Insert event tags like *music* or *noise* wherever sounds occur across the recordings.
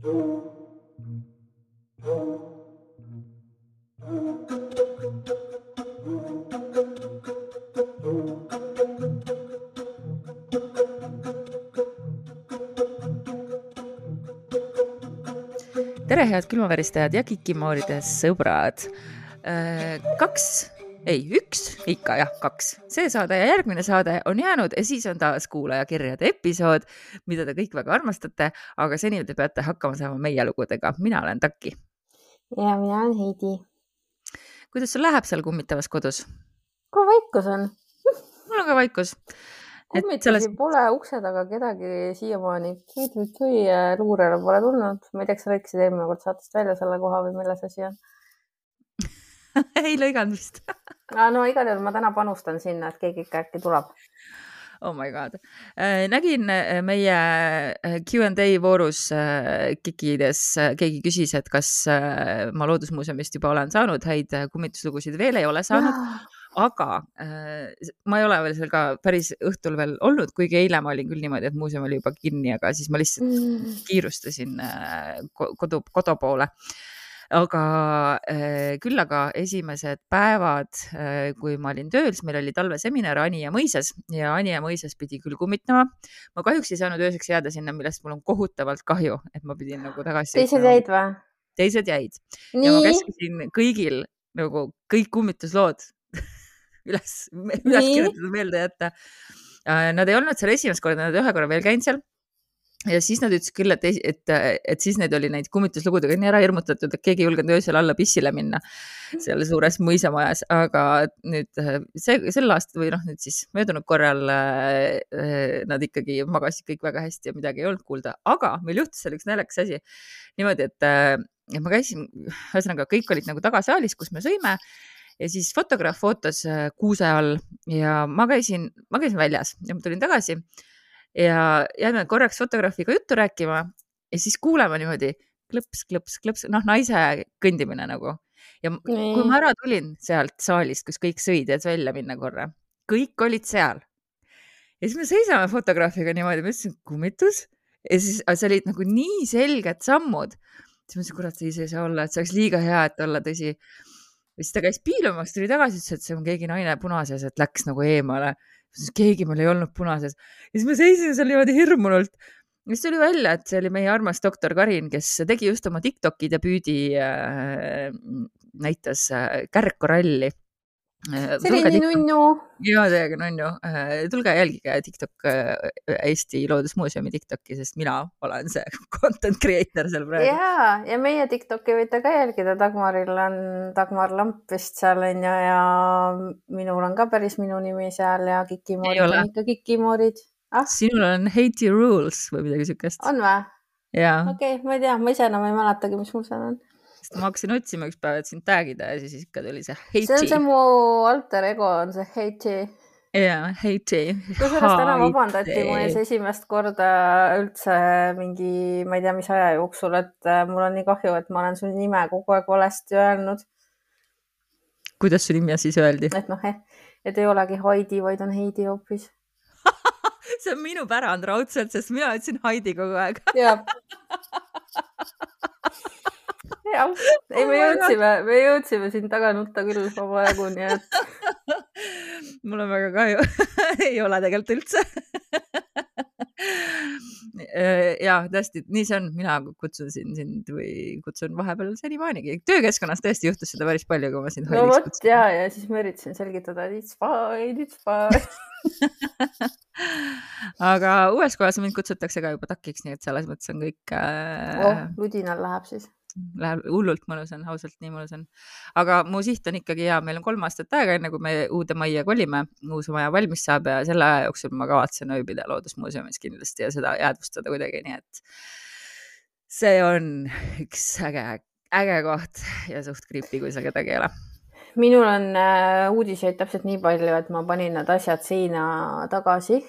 tere, head külmaväristajad ja kikimooride sõbrad. kaks, ei, üks ikka jah, kaks, see saade ja järgmine saade on jäänud ja siis on taas kuulajakirjade episood, mida te kõik väga armastate, aga seni te peate hakkama saama meie lugudega. mina olen Taki. ja mina olen Heidi. kuidas sul läheb seal kummitavas kodus? kuule, vaikus on. mul on ka vaikus kummitusi selles... pole ukse taga kedagi siiamaani. tui-tui-tui luurele pole tulnud. ma ei tea, kas sa lõikasid eelmine kord saatest välja selle koha või milles asi on *laughs* ei lõiganud vist no igal juhul ma täna panustan sinna, et keegi ikka äkki tuleb. Oh my god. nägin meie Q and A voorus Kikides, keegi küsis, et kas ma Loodusmuuseumist juba olen saanud häid kummituslugusid, veel ei ole saanud aga äh, ma ei ole veel seal ka päris õhtul veel olnud, kuigi eile ma olin küll niimoodi, et muuseum oli juba kinni, aga siis ma lihtsalt mm. kiirustasin äh, kodu, kodu poole aga äh, küll aga esimesed päevad, äh, kui ma olin tööl, siis meil oli talveseminar Anija mõisas ja Anija mõisas pidi küll kummitama. ma kahjuks ei saanud ööseks jääda sinna, millest mul on kohutavalt kahju, et ma pidin nagu tagasi. teised jäid või? teised jäid ja ma käskisin kõigil nagu kõik kummituslood *laughs* üles, üles kirjutada, meelde jätta. Äh, nad ei olnud seal esimest korda, nad ühe korra veel käinud seal ja siis nad ütlesid küll, et, et, et siis neid oli neid kummituslugudega nii ära hirmutatud, et keegi ei julgenud öösel alla pissile minna seal suures mõisamajas, aga nüüd äh, see, sel aastal või noh, nüüd siis möödunud korral äh, nad ikkagi magasid kõik väga hästi ja midagi ei olnud kuulda, aga meil juhtus seal üks naljakas asi. Niimoodi, et äh, ma käisin, ühesõnaga kõik olid nagu tagasaalis, kus me sõime ja siis fotograaf footos äh, kuuse all ja ma käisin, ma käisin väljas ja ma tulin tagasi ja jääme korraks fotograafiga juttu rääkima ja siis kuuleme niimoodi klõps, klõps, klõps, noh, naise kõndimine nagu. ja nee. kui ma ära tulin sealt saalist, kus kõik sõid, et välja minna korra, kõik olid seal. ja siis me seisame fotograafiga niimoodi, ma ütlesin kummitus ja siis see olid nagu nii selged sammud. siis ma mõtlesin, kurat, see ei saa olla, et see oleks liiga hea, et olla tõsi ja siis ta käis piilumas, tuli tagasi, ütles, et see on keegi naine punases, et läks nagu eemale. Siis keegi mul ei olnud punases ja siis ma seisin seal niimoodi hirmunult. ja siis tuli välja, et see oli meie armas doktor Karin, kes tegi just oma Tiktoki debüüdi äh,, näitas äh, kärgkoralli Äh, oli nii nunnu. ja täiega nunnu. Äh, tulge jälgige Tiktok, äh, Eesti Loodusmuuseumi Tiktoki, sest mina olen see *laughs* content creator seal praegu. ja, ja meie Tiktoki võite ka jälgida, Dagmaril on Dagmar Lamp vist seal on ju ja minul on ka päris minu nimi seal ja Kikimoorid on ikka Kikimoorid ah?. sinul on Haiti Rules või midagi siukest. on või? okei okay,, ma ei tea, ma ise enam ei mäletagi, mis mul seal on sest ma hakkasin otsima üks päev, et sind tag ida ja siis ikka tuli see Heiti. see on see mu alter ego on see Heiti. jaa, Heiti. kusjuures täna vabandati mu ees esimest korda üldse mingi, ma ei tea, mis aja jooksul, et äh, mul on nii kahju, et ma olen su nime kogu aeg valesti öelnud. kuidas su nimi siis öeldi? et noh, et ei olegi Heidi, vaid on Heidi hoopis *laughs* see on minu pärand raudselt, sest mina ütlesin Heidi kogu aeg. *laughs* jah. Ei, me jõudsime, me jõudsime siin taga nutta küll omajagu, nii et. *laughs* mul on väga kahju. *laughs* Ei ole tegelikult üldse. *laughs* Ja tõesti, nii see on, mina kutsun sind või kutsun vahepeal senimaanigi. töökeskkonnas tõesti juhtus seda päris palju, kui ma sind no vot ja, ja siis ma üritasin selgitada, et it's fine, it's fine. Aga uues kohas mind kutsutakse ka juba takiks, nii et selles mõttes on kõik äh.... oh, ludinal läheb siis läheb hullult mõnus on, ausalt nii mõnus on. aga mu siht on ikkagi hea, meil on kolm aastat aega, enne kui me uude majja kolime, uus maja valmis saab ja selle aja jooksul ma kavatsen ööbida Loodusmuuseumis kindlasti ja seda jäädvustada kuidagi, nii et see on üks äge, äge koht ja suht creepy, kui seal kedagi ei ole minul on äh, uudiseid täpselt nii palju, et ma panin need asjad seina tagasi,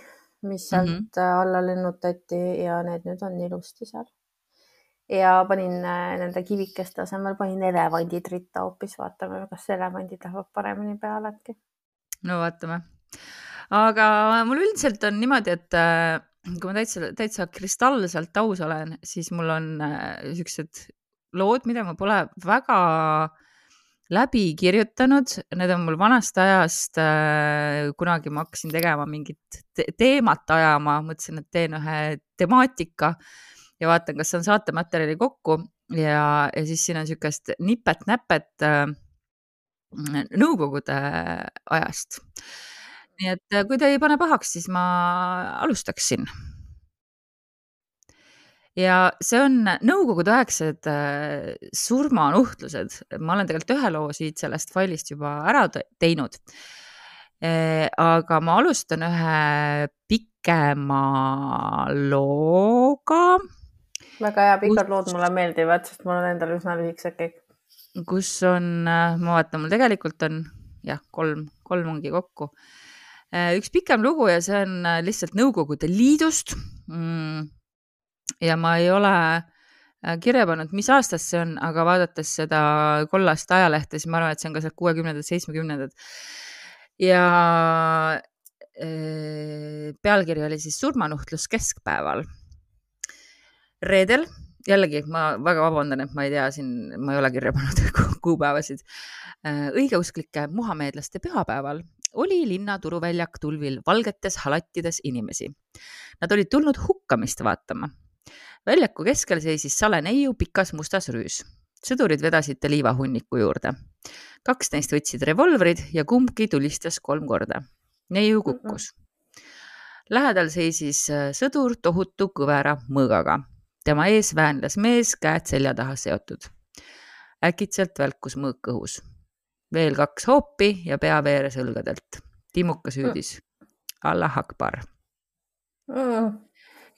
mis sealt mm -hmm. alla lennutati ja need nüüd on ilusti seal ja panin äh, nende kivikeste asemel panin elevandid ritta hoopis, vaatame, kas elevandid lähevad paremini peale äkki. no vaatame. aga mul üldiselt on niimoodi, et äh, kui ma täitsa, täitsa kristallselt aus olen, siis mul on äh, siuksed lood, mida ma pole väga läbi kirjutanud, need on mul vanast ajast äh,. kunagi ma hakkasin tegema mingit te teemat ajama, mõtlesin, et teen ühe temaatika ja vaatan, kas saan saatematerjali kokku ja, ja siis siin on niisugust nipet-näpet äh, nõukogude ajast. nii et äh, kui te ei pane pahaks, siis ma alustaksin ja see on nõukogudeaegsed äh, surmanuhtlused, ma olen tegelikult ühe loo siit sellest failist juba ära teinud äh,. aga ma alustan ühe pikema looga. Väga hea, pikad kus... lood mulle meeldivad, sest mul on endal üsna lühikesed kõik. kus on, äh, ma vaatan, mul tegelikult on jah, kolm, kolm ongi kokku äh, üks pikem lugu ja see on äh, lihtsalt Nõukogude Liidust mm ja ma ei ole kirja pannud, mis aastast see on, aga vaadates seda kollast ajalehte, siis ma arvan, et see on ka sealt kuuekümnendad, seitsmekümnendad. ja pealkiri oli siis surmanuhtlus keskpäeval. Reedel, jällegi ma väga vabandan, et ma ei tea siin, ma ei ole kirja pannud *laughs* kuupäevasid. Äh, õigeusklike muhameedlaste pühapäeval oli linna turuväljak tulvil valgetes halattides inimesi. Nad olid tulnud hukkamist vaatama väljaku keskel seisis sale neiu pikas mustas rüüs. sõdurid vedasid ta liivahunniku juurde. kaks neist võtsid revolvrid ja kumbki tulistas kolm korda. neiu kukkus. Lähedal seisis äh, sõdur tohutu kõvera mõõgaga. Tema ees väänles mees, käed selja taha seotud. äkitselt välkus mõõk õhus. veel kaks hoopi ja pea veeres õlgadelt. timukas hüüdis Allah Akbar mm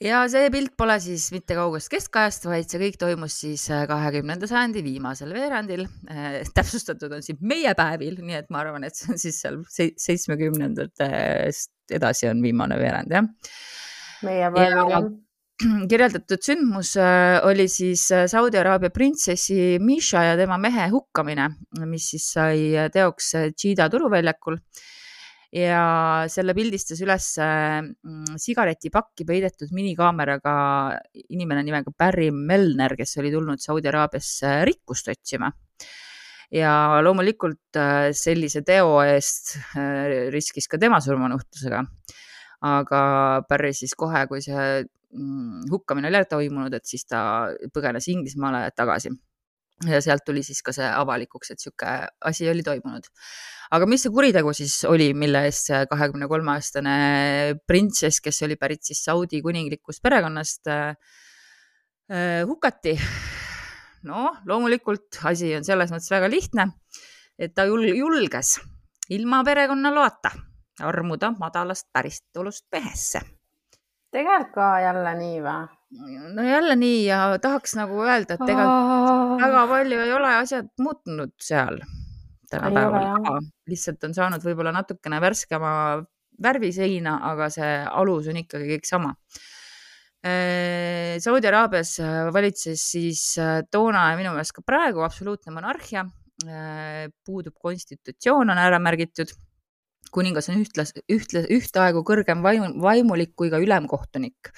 ja see pilt pole siis mitte kaugest keskajast, vaid see kõik toimus siis äh, kahekümnenda sajandi viimasel veerandil. Äh, *laughs* täpsustatud on siin meie päevil, nii et ma arvan, et see on siis seal seitsmekümnendatest edasi on viimane veerand, jah. meie päevil, jah *clears throat* kirjeldatud sündmus äh, oli siis Saudi Araabia printsessi Misha ja tema mehe hukkamine, mis siis sai teoks Džida turuväljakul ja selle pildistas üles mm, sigaretipakki peidetud minikaameraga inimene nimega Barry Melner, kes oli tulnud Saudi Araabiasse rikkust otsima. ja loomulikult äh, sellise teo eest äh, riskis ka tema surmanuhtlusega. aga Barry siis kohe, kui see hukkamine oli toimunud, et siis ta põgenes Inglismaale tagasi ja sealt tuli siis ka see avalikuks, et sihuke asi oli toimunud. aga mis see kuritegu siis oli, mille eest see kahekümne kolme aastane printsess, kes oli pärit siis Saudi kuninglikust perekonnast äh,, äh hukati? noh, loomulikult asi on selles mõttes väga lihtne, et ta jul julges ilma perekonna loata armuda madalast päristulust mehesse. Tegelikult ka jälle nii või? no jälle nii ja tahaks nagu öelda, et ega väga palju ei ole asjad muutunud seal tänapäeval, lihtsalt on saanud võib-olla natukene värskema värvi seina, aga see alus on ikkagi kõik sama. Äh, Saudi Araabias valitses siis äh, toona ja minu meelest ka praegu absoluutne monarhia. Äh, puudub konstitutsioon, on ära märgitud. Kuningas on ühtlas, ühtle, ühtaegu kõrgem vaimu, vaimulik kui ka ülemkohtunik.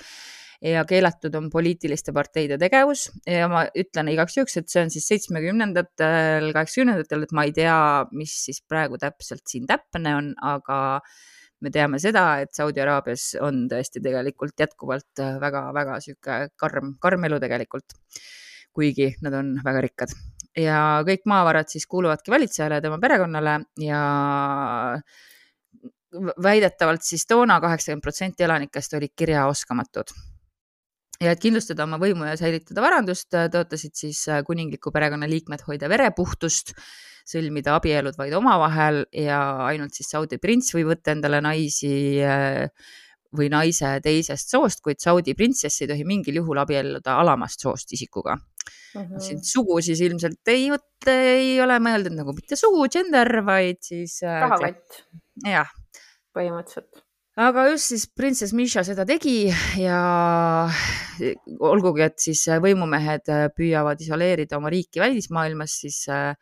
Ja keelatud on poliitiliste parteide tegevus. Ja ma ütlen igaks juhuks, et see on siis seitsmekümnendatel, kaheksakümnendatel, et ma ei tea, mis siis praegu täpselt siin täpne on, aga me teame seda, et Saudi Araabias on tõesti tegelikult jätkuvalt väga-väga sihuke karm, karm elu tegelikult. kuigi nad on väga rikkad. Ja kõik maavarad siis kuuluvadki valitsejale ja tema perekonnale ja väidetavalt siis toona kaheksakümmend protsenti elanikest olid kirjaoskamatud ja et kindlustada oma võimu ja säilitada varandust, äh, tõotasid siis äh, kuningliku perekonna liikmed hoida verepuhtust, sõlmida abielud vaid omavahel ja ainult siis Saudi prints võib võtta endale naisi äh, või naise teisest soost, kuid Saudi printsess ei tohi mingil juhul abielluda alamast soost isikuga mm. -hmm. siin sugu siis ilmselt ei ei ole mõeldud nagu mitte sugu, gender, vaid siis. rahakott. jah. Põhimõtteliselt. Aga just siis printsess Misha seda tegi ja olgugi, et siis võimumehed püüavad isoleerida oma riiki välismaailmas, siis äh,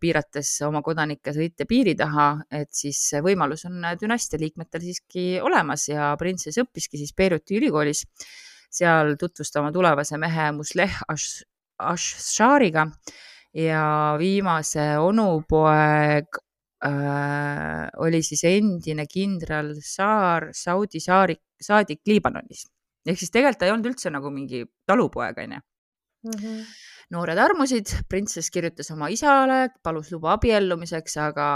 piirates oma kodanike sõite piiri taha, et siis see võimalus on dünastia liikmetel siiski olemas ja printsess õppiski siis Beiruti ülikoolis seal tutvustama tulevase mehe Musleh Ashariga ja viimase onupoeg äh, oli siis endine kindral Saar, Saudi saari, saadik Liibanonis. ehk siis tegelikult ta ei olnud üldse nagu mingi talupoeg, onju. Mhm. noored armusid, printsess kirjutas oma isale, palus luba abiellumiseks, aga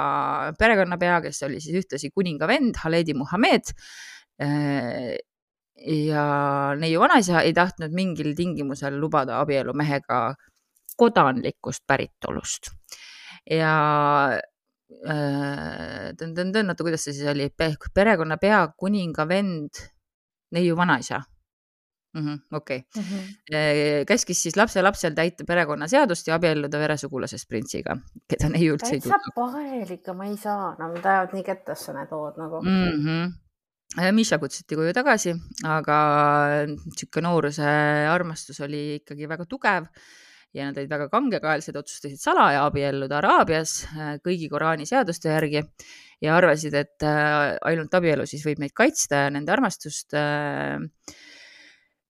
perekonnapea, kes oli siis ühtlasi kuninga vend, Haledi Muhamed äh, ja neiu vanaisa ei tahtnud mingil tingimusel lubada abielu mehega kodanlikust päritolust ja tõn-tõn-tõn, äh, oota, kuidas see siis oli, perekonnapea, kuninga vend, neiu vanaisa mm -hmm,. okei okay. mm, -hmm. käskis siis lapselapsel täita perekonnaseadust ja abielluda veresugulasest printsiga, keda neiu üldse ei tundnud. täitsa pahel ikka, ma ei saa no,, lähevad nii kettesse need lood nagu mm. -hmm. Miša kutsuti koju tagasi, aga sihuke nooruse armastus oli ikkagi väga tugev ja nad olid väga kangekaelsed, otsustasid salaja abielluda Araabias äh, kõigi Koraani seaduste järgi ja arvasid, et äh, ainult abielu siis võib neid kaitsta ja nende armastust äh,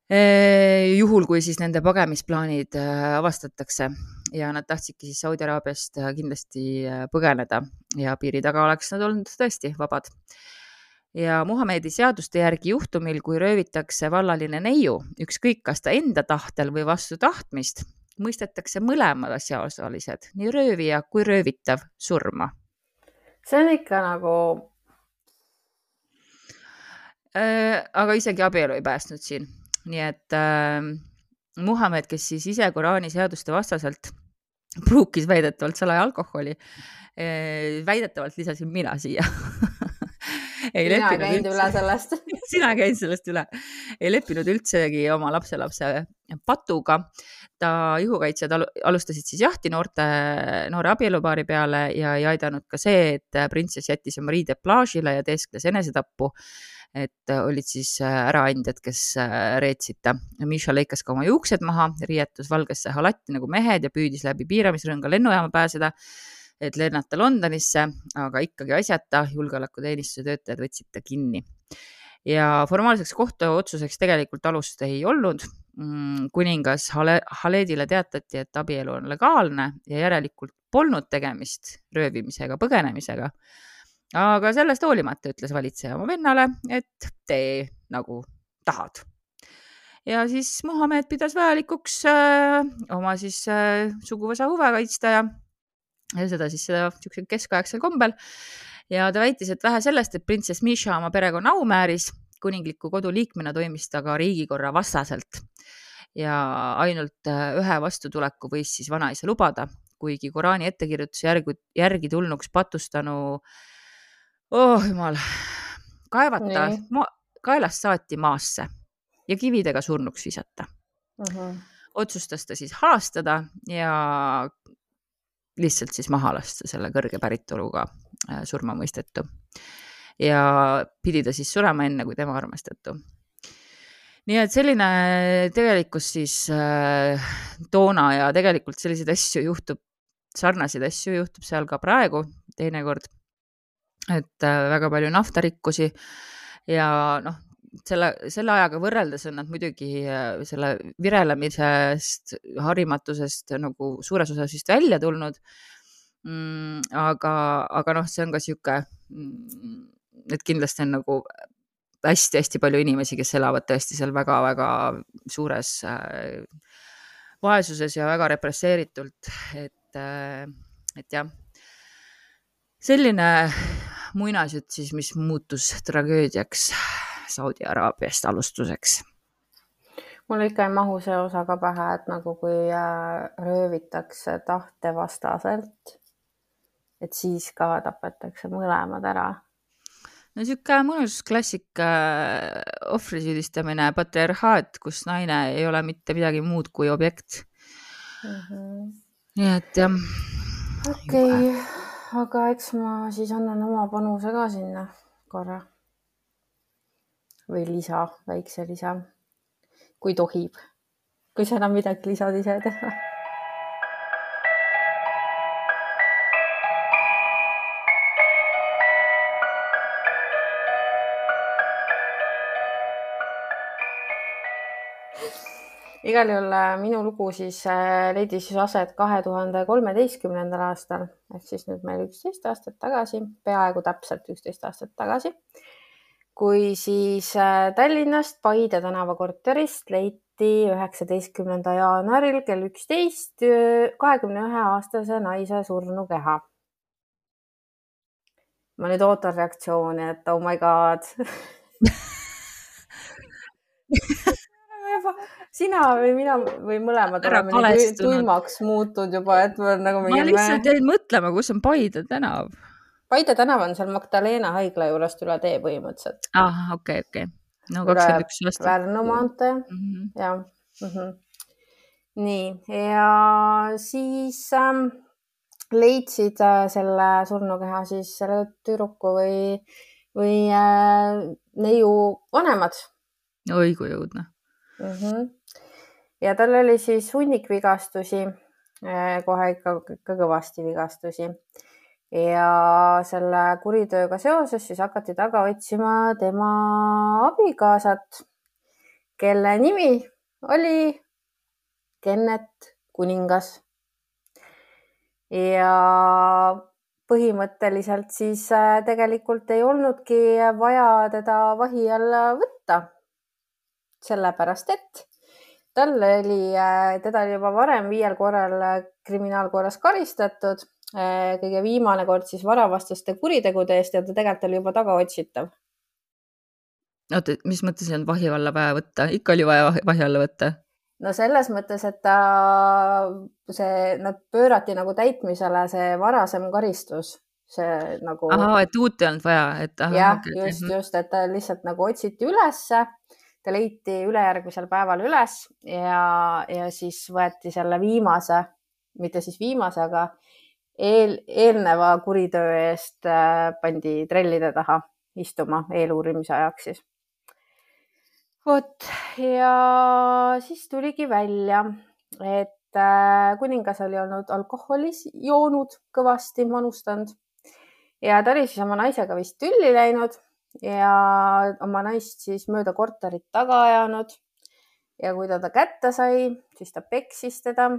juhul, kui siis nende pagemisplaanid avastatakse ja nad tahtsidki siis Saudi Araabiast kindlasti põgeneda ja piiri taga oleks nad olnud tõesti vabad. ja Muhamedi seaduste järgi juhtumil, kui röövitakse vallaline neiu, ükskõik kas ta enda tahtel või vastu tahtmist, mõistetakse mõlemad asjaosalised, nii röövija kui röövitav surma. see on ikka nagu äh,. aga isegi abielu ei päästnud siin, nii et äh, Muhamed, kes siis ise Koraani seaduste vastaselt pruukis väidetavalt salaja alkoholi äh,, väidetavalt lisasin mina siia *laughs* ei mina leppinud üldse. üle sellest *laughs* sina käid sellest üle. ei leppinud üldsegi oma lapselapse patuga ta juhukaitsjad alustasid siis jahti noorte, noore abielupaari peale ja ei aidanud ka see, et printsess jättis oma riided plaažile ja teeskles enesetappu. et olid siis äraandjad, kes reetsid ta. Misha lõikas ka oma juuksed maha, riietus valgesse halatti nagu mehed ja püüdis läbi piiramisrõnga lennujaama pääseda et lennata Londonisse, aga ikkagi asjata julgeolekuteenistuse töötajad võtsid ta kinni. ja formaalseks kohtuotsuseks tegelikult alust ei olnud Mm, kuningas Hale, Haledile teatati, et abielu on legaalne ja järelikult polnud tegemist röövimisega, põgenemisega. aga sellest hoolimata ütles valitseja oma vennale, et tee nagu tahad. ja siis Muhamed pidas vajalikuks äh, oma siis äh, suguvõsa huve kaitsta ja, ja seda siis seda niisugusel keskaegsel kombel. ja ta väitis, et vähe sellest, et printsess Misha oma perekonna au määris, kuningliku kodu liikmena toimis ta ka riigikorra vastaselt ja ainult äh, ühe vastutuleku võis siis vanaisa lubada, kuigi Koraani ettekirjutuse järgi, järgi tulnuks patustanu, oh jumal, kaevata ma, kaelast saati maasse ja kividega surnuks visata uh. -huh. otsustas ta siis halastada ja lihtsalt siis maha lasta selle kõrge päritoluga äh, surmamõistetu. ja pidi ta siis surema enne, kui tema armastatu nii et selline tegelikkus siis äh, toona ja tegelikult selliseid asju juhtub, sarnaseid asju juhtub seal ka praegu teinekord. et äh, väga palju naftarikkusi ja noh, selle, selle ajaga võrreldes on nad muidugi äh, selle virelemisest, harimatusest nagu suures osas vist välja tulnud mm,. aga, aga noh, see on ka sihuke mm, et kindlasti on nagu hästi-hästi palju inimesi, kes elavad tõesti seal väga-väga suures äh, vaesuses ja väga represseeritult, et, äh, et jah, selline muinasjutt siis, mis muutus tragöödiaks Saudi Araabiast alustuseks. mul ikka ei mahu see osa ka pähe, et nagu kui äh, röövitakse tahtevastaselt, et siis ka tapetakse mõlemad ära no sihuke mõnus klassika ohvri süüdistamine, patriarhaat, kus naine ei ole mitte midagi muud kui objekt mm. -hmm. nii et jah. okei okay., aga eks ma siis annan oma panuse ka sinna korra või lisa, väikse lisa, kui tohib, kui sa enam midagi lisad ise teha. Igal juhul äh, minu lugu siis äh, leidis siis aset kahe tuhande kolmeteistkümnendal aastal. Ehk siis nüüd meil üksteist aastat tagasi, peaaegu täpselt üksteist aastat tagasi kui siis äh, Tallinnast Paide tänava korterist leiti üheksateistkümnenda jaanuaril kell üksteist kahekümne ühe aastase naise surnukeha. ma nüüd ootan reaktsiooni, et oh my god *laughs* sina või mina või mõlemad Ära oleme nii tuimaks muutunud juba, et me nagu ma lihtsalt jäin mõtlema, kus on Paide tänav. Paide tänav on seal Magdalena haigla juurest üle tee põhimõtteliselt. ah, okei okay,, okei okay. no kakskümmend üks aastat. Pärnu maantee mm. -hmm. ja mm. -hmm. nii ja siis ähm, leidsid äh, selle surnukeha siis selle tüdruku või, või äh, neiu vanemad õigujõudne mm. -hmm. ja tal oli siis hunnik vigastusi, kohe ikka, ikka kõvasti vigastusi. Ja selle kuritööga seoses siis hakati taga otsima tema abikaasat, kelle nimi oli Kennet Kuningas. ja põhimõtteliselt siis äh, tegelikult ei olnudki vaja teda vahi alla võtta sellepärast et tal oli, teda oli juba varem viiel korral kriminaalkorras karistatud. Kõige viimane kord siis varavastaste kuritegude eest ja ta tegelikult oli juba tagaotsitav. oota, mis mõttes ei olnud vahi alla vaja võtta, ikka oli vaja vahi alla võtta? no selles mõttes, et ta, see, nad pöörati nagu täitmisele see varasem karistus, see nagu. ahah, et uut ei olnud vaja, et. jah just okay., just, et ta lihtsalt nagu otsiti ülesse ta leiti ülejärgmisel päeval üles ja, ja siis võeti selle viimase, mitte siis viimase, aga eel, eelneva kuritöö eest äh, pandi trellide taha istuma eeluurimise ajaks siis. vot ja siis tuligi välja, et äh, kuningas oli olnud alkoholis joonud kõvasti, manustanud ja ta oli siis oma naisega vist tülli läinud ja oma naist siis mööda korterit taga ajanud. ja kui ta ta kätte sai, siis ta peksis teda,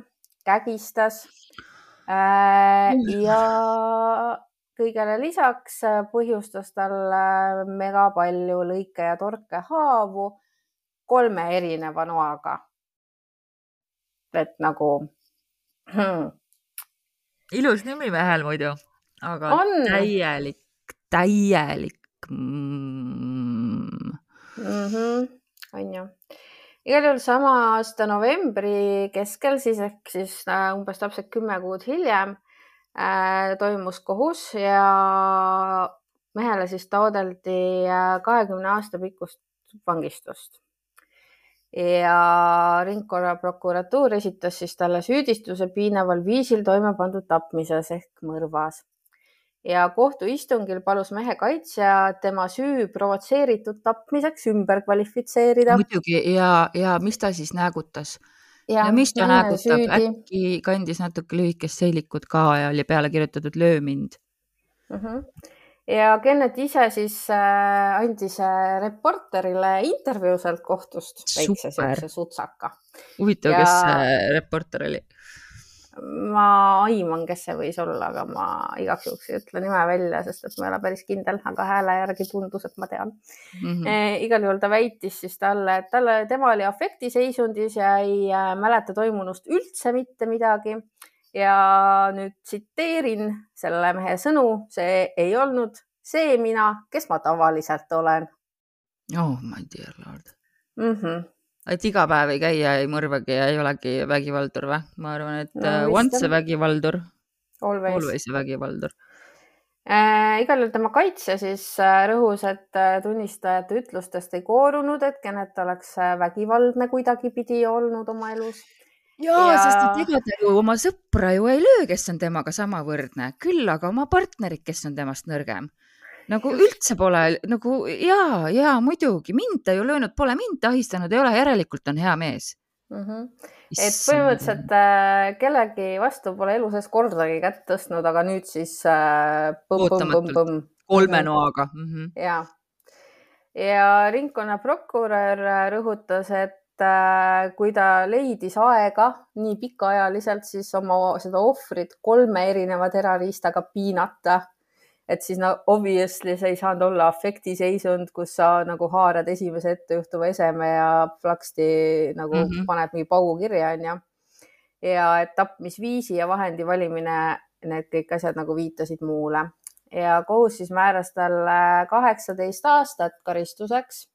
kägistas. Ja kõigele lisaks põhjustas talle mega palju lõike ja torkehaavu kolme erineva noaga. et nagu hmm.. ilus nimi mehel muidu, aga On. täielik, täielik mm. mm. -hmm. on ju. Igal juhul sama aasta novembri keskel siis ehk siis äh, umbes täpselt kümme kuud hiljem äh, toimus kohus ja mehele siis taodeldi äh, kahekümne aasta pikkust vangistust. ja ringkonnaprokuratuur esitas siis talle süüdistuse piinaval viisil toime pandud tapmises ehk mõrvas ja kohtuistungil palus mehe kaitsja tema süü provotseeritud tapmiseks ümber kvalifitseerida. muidugi ja, ja mis ta siis näägutas? ja, ja mis ta näägutab, äkki kandis natuke lühikest seelikut ka ja oli peale kirjutatud löö mind mm? -hmm. ja Kennet ise siis äh, andis äh, reporterile intervjuu sealt kohtust, väikse siukse sutsaka. huvitav ja..., kes see reporter oli? Ma aiman, kes see võis olla, aga ma igaks juhuks ei ütle nime välja, sest et ma ei ole päris kindel, aga hääle järgi tundus, et ma tean mm. -hmm. E, igal juhul ta väitis siis talle, et talle, tema oli afektiseisundis ja ei äh, mäleta toimunust üldse mitte midagi. ja nüüd tsiteerin selle mehe sõnu, see ei olnud see mina, kes ma tavaliselt olen. oh my dear lord mm. -hmm et iga päev ei käi ja ei mõrvagi ja ei olegi vägivaldur või? ma arvan, et no, uh, once a vägivaldur, always, vägivaldur äh,. igal juhul tema kaitse siis äh, rõhus, et äh, tunnistajate ütlustest ei koorunud, et Kennet oleks äh, vägivaldne kuidagipidi olnud oma elus. ja, ja... sest et ega ta ju oma sõpra ju ei löö, kes on temaga samavõrdne, küll aga oma partnerit, kes on temast nõrgem nagu üldse pole nagu ja, ja muidugi mind ta ju löönud pole, mind ta ahistanud ei ole, järelikult on hea mees mm. -hmm. et põhimõtteliselt äh, kellegi vastu pole elu sees kordagi kätt tõstnud, aga nüüd siis äh, põmm, põmm, põmm, põmm. kolme noaga mm. -hmm. ja, ja ringkonnaprokurör rõhutas, et äh, kui ta leidis aega nii pikaajaliselt, siis oma seda ohvrit kolme erineva terariistaga piinata et siis no obviously see ei saanud olla afektiseisund, kus sa nagu haarad esimese ettejuhtuva eseme ja plaksti nagu mm -hmm. paned mingi paugu kirja, onju. ja et tapmisviisi ja vahendi valimine, need kõik asjad nagu viitasid muule ja kohus siis määras talle kaheksateist aastat karistuseks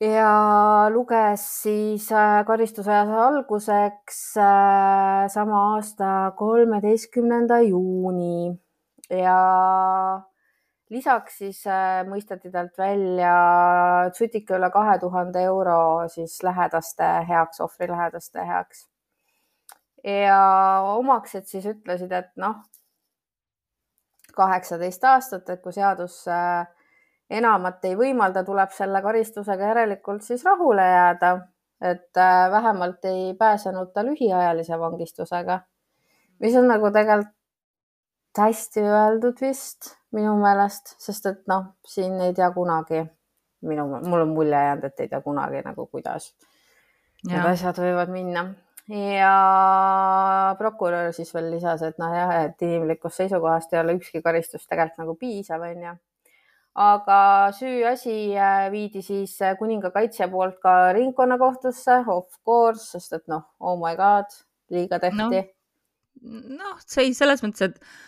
ja luges siis äh, karistusaja alguseks äh, sama aasta kolmeteistkümnenda juuni ja lisaks siis äh, mõisteti talt välja tsutika üle kahe tuhande euro siis lähedaste heaks, ohvri lähedaste heaks. ja omaksed siis ütlesid, et noh, kaheksateist aastat, et kui seadus äh, enamat ei võimalda, tuleb selle karistusega järelikult siis rahule jääda, et äh, vähemalt ei pääsenud ta lühiajalise vangistusega, mis on nagu tegelikult hästi öeldud vist minu meelest, sest et noh, siin ei tea kunagi, minu, mul on mulje jäänud, et ei tea kunagi nagu, kuidas ja. need asjad võivad minna. ja prokurör siis veel lisas, et noh, jah, et inimlikust seisukohast ei ole ükski karistus tegelikult nagu piisav, onju. aga süüasi äh, viidi siis äh, kuninga kaitsja poolt ka ringkonnakohtusse, of course, sest et noh, oh my god, liiga tehti noh no, see selles mõttes, et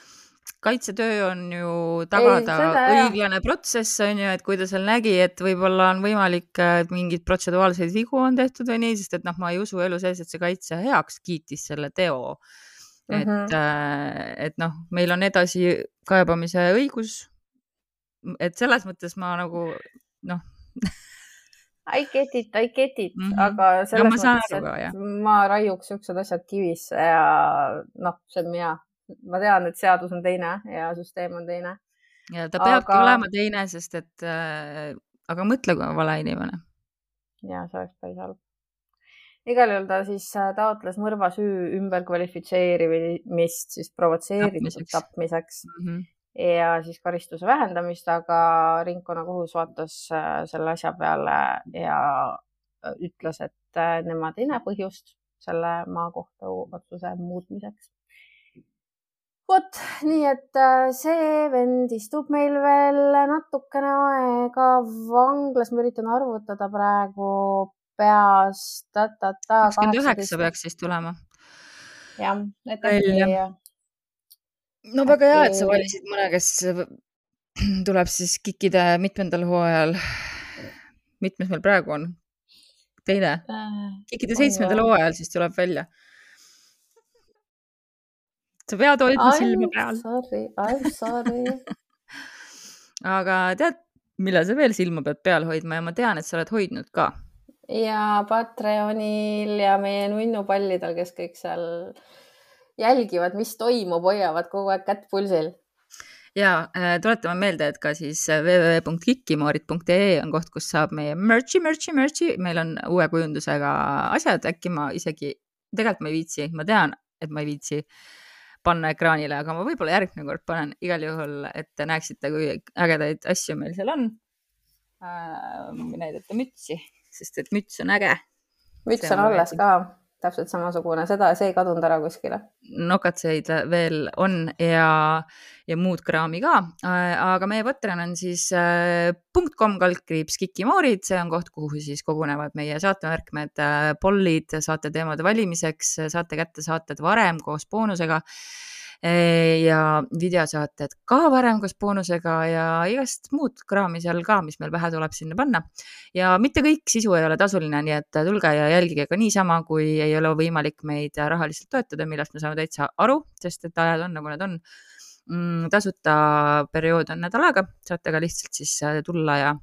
kaitsetöö on ju tagada ei, õiglane jah. protsess on ju, et kui ta seal nägi, et võib-olla on võimalik, et mingeid protseduaalseid vigu on tehtud või nii, sest et noh, ma ei usu elu sees, et see kaitsja heaks kiitis selle teo. et mm, -hmm. et noh, meil on edasikaebamise õigus. et selles mõttes ma nagu noh *laughs* I get it, I get it mm, -hmm. aga selles no, mõttes, et ka, ma raiuks siuksed asjad kivisse ja noh, see on mina ma tean, et seadus on teine ja süsteem on teine. ja ta peabki aga... olema teine, sest et äh, aga mõtle, kui on vale inimene. ja see oleks päris halb. igal juhul ta siis äh, taotles mõrvasüü ümberkvalifitseerimist siis provotseeritud tapmiseks. Mm -hmm. ja siis karistuse vähendamist, aga ringkonnakohus vaatas äh, selle asja peale ja äh, ütles, et nemad ei näe põhjust selle maakohtu otsuse muutmiseks vot nii, et äh, see vend istub meil veel natukene aega vanglas, ma üritan arvutada praegu peast. kakskümmend üheksa peaks siis tulema. jah, et äkki. no väga hea, et sa valisid mõne, kes *clears throat* tuleb siis KIK-ide mitmendal hooajal. mitmes meil praegu on? teine äh,. KIK-ide seitsmendal hooajal siis tuleb välja sa pead hoidma silma peal. Sorry, I m sorry. *laughs* Aga tead, millal sa veel silma pead peal hoidma ja ma tean, et sa oled hoidnud ka. ja Patreonil ja meie nunnupallidel, kes kõik seal jälgivad, mis toimub, hoiavad kogu aeg kätt pulsil. Ja äh, tuletame meelde, et ka siis www.kikimoorid.ee on koht, kus saab meie merch'i, merch'i, merch'i, meil on uue kujundusega asjad, äkki ma isegi, tegelikult ma ei viitsi, ma tean, et ma ei viitsi panna ekraanile, aga ma võib-olla järgmine kord panen igal juhul, et te näeksite, kui ägedaid asju meil seal on äh,. näidata mütsi, sest et müts on äge. müts on alles ka täpselt samasugune, seda, see ei kadunud ära kuskile. nokatseid veel on ja, ja muud kraami ka, aga meie Patreon on siis äh, .com kaldkriips Kikimoorid, see on koht, kuhu siis kogunevad meie saatemärkmed äh,, pollid saateteemade valimiseks, saate kätte saated varem koos boonusega ja videosaated ka varem koos boonusega ja igast muud kraami seal ka, mis meil pähe tuleb sinna panna. ja mitte kõik sisu ei ole tasuline, nii et tulge ja jälgige ka niisama, kui ei ole võimalik meid rahaliselt toetada, millest me saame täitsa aru, sest et ajad on, nagu nad on mm,. tasuta periood on nädal aega, saate ka lihtsalt siis äh, tulla ja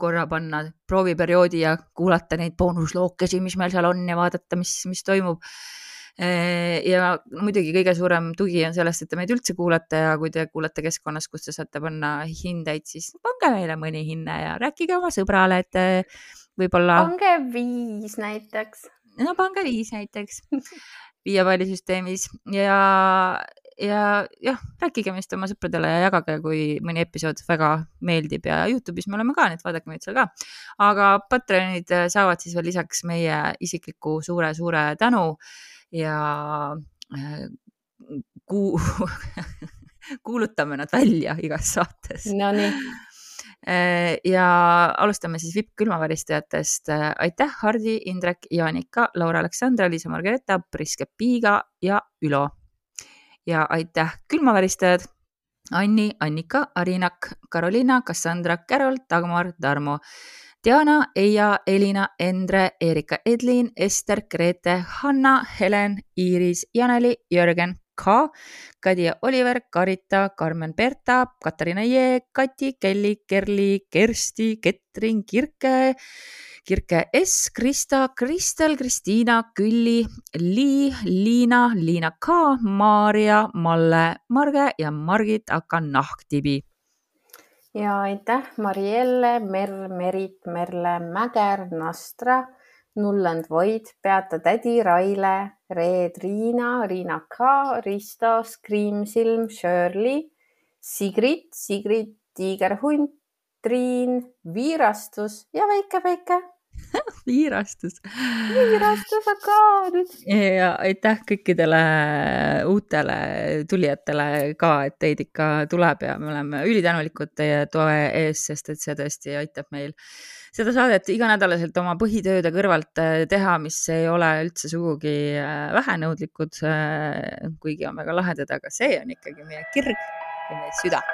korra panna prooviperioodi ja kuulata neid boonuslookesi, mis meil seal on ja vaadata, mis, mis toimub ja muidugi kõige suurem tugi on sellest, et te meid üldse kuulate ja kui te kuulate keskkonnas, kus te saate panna hindeid, siis pange meile mõni hinne ja rääkige oma sõbrale, et äh, võib-olla. pange viis näiteks. no pange viis näiteks *laughs* viie palli süsteemis ja, ja jah, rääkige meist oma sõpradele ja jagage, kui mõni episood väga meeldib ja Youtube'is me oleme ka, nii et vaadake meid seal ka. aga Patreonid saavad siis veel lisaks meie isikliku suure-suure tänu ja äh, kuu *laughs* kuulutame nad välja igas saates. Nonii Äh, ja alustame siis vipp külmavaristajatest. Äh, aitäh, Hardi, Indrek, Jaanika, Laura Aleksandra, Liisa Margareeta, Priske Piiga ja Ülo. ja aitäh, külmavaristajad. Anni, Annika, Arinak, Karoliina, Cassandra, Carol, Dagmar, Tarmo, Diana, Eija, Elina, Endre, Erika, Edlin, Ester, Grete, Hanna, Helen, Iiris, Janeli, Jörgen, K, Kadja Oliver, Karita, Karmen Berta, Katariina Jee, Kati, Kelly, Kerli, Kersti, Ketrin, Kirke, Kirke S, Krista, Kristel, Kristiina, Külli, Lii, Liina, Liina K, Maarja, Malle, Marge ja Margit aka Nahktibi. Ja aitäh, Marielle, Mer, Merit, Merle, Mäger, Nastra Nulland Void, Beata tädi, Raile, Reet, Riina, Riina K, Risto, Screamsilm, Shirley, Sigrid, Sigrid, Tiigerhunt, Triin, Viirastus ja Väike-Väike *laughs* viirastus. viirastus ka nüüd. ja aitäh kõikidele uutele tulijatele ka, et teid ikka tuleb ja me oleme ülitänulikud teie toe eest, sest et see tõesti aitab meil seda saadet iganädalaselt oma põhitööde kõrvalt äh, teha, mis ei ole üldse sugugi äh, vähenõudlikud, äh, kuigi on väga lahedad, aga see on ikkagi meie kirg ja meie süda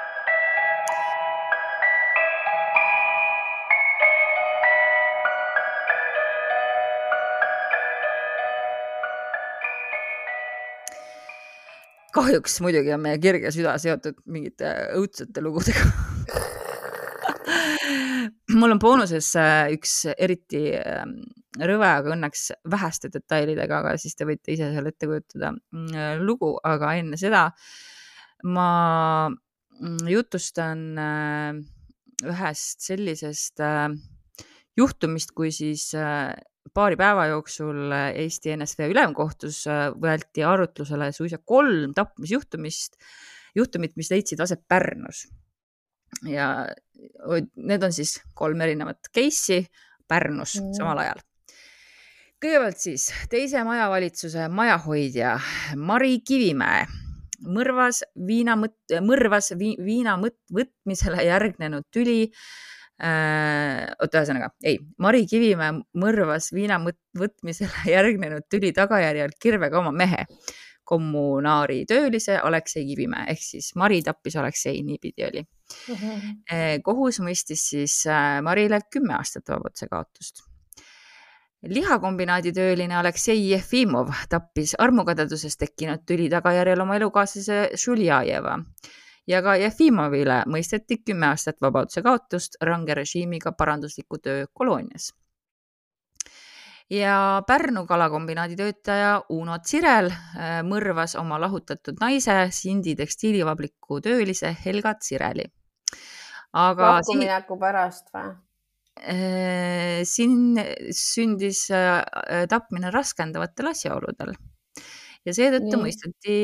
kahjuks muidugi on meie kirg ja süda seotud mingite õudsate lugudega. *laughs* Mul on boonuses äh, üks eriti ähm, rõve, aga õnneks väheste detailidega, aga siis te võite ise seal ette kujutada mm, äh, lugu, aga enne seda ma mm, jutustan äh, ühest sellisest juhtumist, kui siis paari päeva jooksul Eesti NSV ülemkohtus võeti arutlusele suisa kolm tapmisjuhtumist, juhtumit, mis leidsid aset Pärnus ja need on siis kolm erinevat case'i Pärnus mm. samal ajal. kõigepealt siis teise majavalitsuse majahoidja Mari Kivimäe mõrvas viina, mõrvas vi, viina võtmisele järgnenud tüli äh,. Oota, ühesõnaga ei, Mari Kivimäe mõrvas viina võtmisele *laughs* järgnenud tüli tagajärjel kirvega oma mehe kommunaari töölise Aleksei Kivimäe ehk siis Mari tappis Aleksei, niipidi oli mm. -hmm. kohus mõistis siis äh, Marile kümme aastat vabaduse kaotust. lihakombinaadi tööline Aleksei Jefimov tappis armukadedusest tekkinud tüli tagajärjel oma elukaaslase Žuljajeva ja ka Jefimovile mõisteti kümme aastat vabaduse kaotust range režiimiga parandusliku töö koloonias ja Pärnu kalakombinaadi töötaja Uno Tsirel äh, mõrvas oma lahutatud naise Sindi tekstiilivabriku töölise Helga Tsireli. aga lahkumineku siin... pärast või? Äh, siin sündis äh, tapmine raskendavatel asjaoludel ja seetõttu Nii. mõisteti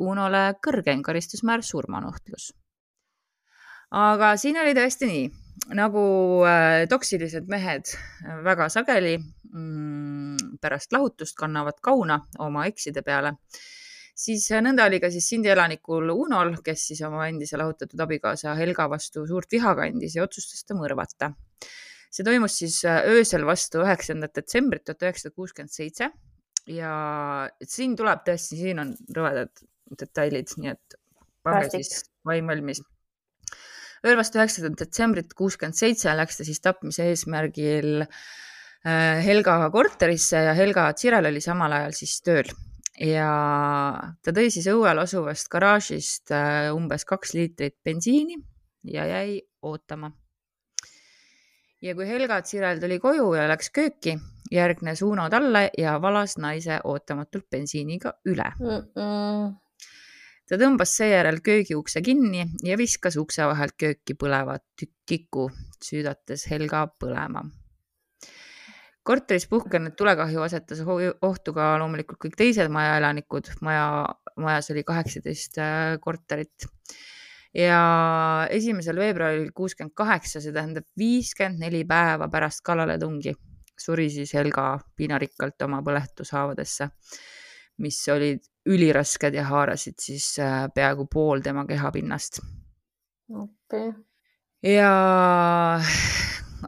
Unole kõrgeim karistusmäär surmanuhtlus. aga siin oli tõesti nii, nagu toksilised mehed väga sageli mm, pärast lahutust kannavad kauna oma ekside peale, siis nõnda oli ka siis Sindi elanikul Unol, kes siis oma endise lahutatud abikaasa Helga vastu suurt viha kandis ja otsustas ta mõrvata. see toimus siis öösel vastu üheksandat detsembrit tuhat üheksasada kuuskümmend seitse ja siin tuleb tõesti, siin on rõvedad detailid, nii et pange siis vaim valmis ööl vastu üheksandat detsembrit kuuskümmend seitse läks ta siis tapmise eesmärgil Äh, Helga korterisse ja Helga Tsirel oli samal ajal siis tööl. Ja ta tõi siis õuel asuvast garaažist äh, umbes kaks liitrit bensiini ja jäi ootama. ja kui Helga Tsirel tuli koju ja läks kööki, järgnes Uno talle ja valas naise ootamatult bensiiniga üle mm. -mm ta tõmbas seejärel köögiukse kinni ja viskas ukse vahelt kööki põlevat kiku, süüdates Helga põlema korteris puhkenud tulekahju asetas ohtu ka loomulikult kõik teised majaelanikud. maja, majas oli kaheksateist äh, korterit ja esimesel veebruaril kuuskümmend kaheksa, see tähendab viiskümmend neli päeva pärast kallaletungi suri siis Helga piinarikkalt oma põletushaavadesse, mis olid ülirasked ja haarasid siis äh, peaaegu pool tema kehapinnast. Okay.. ja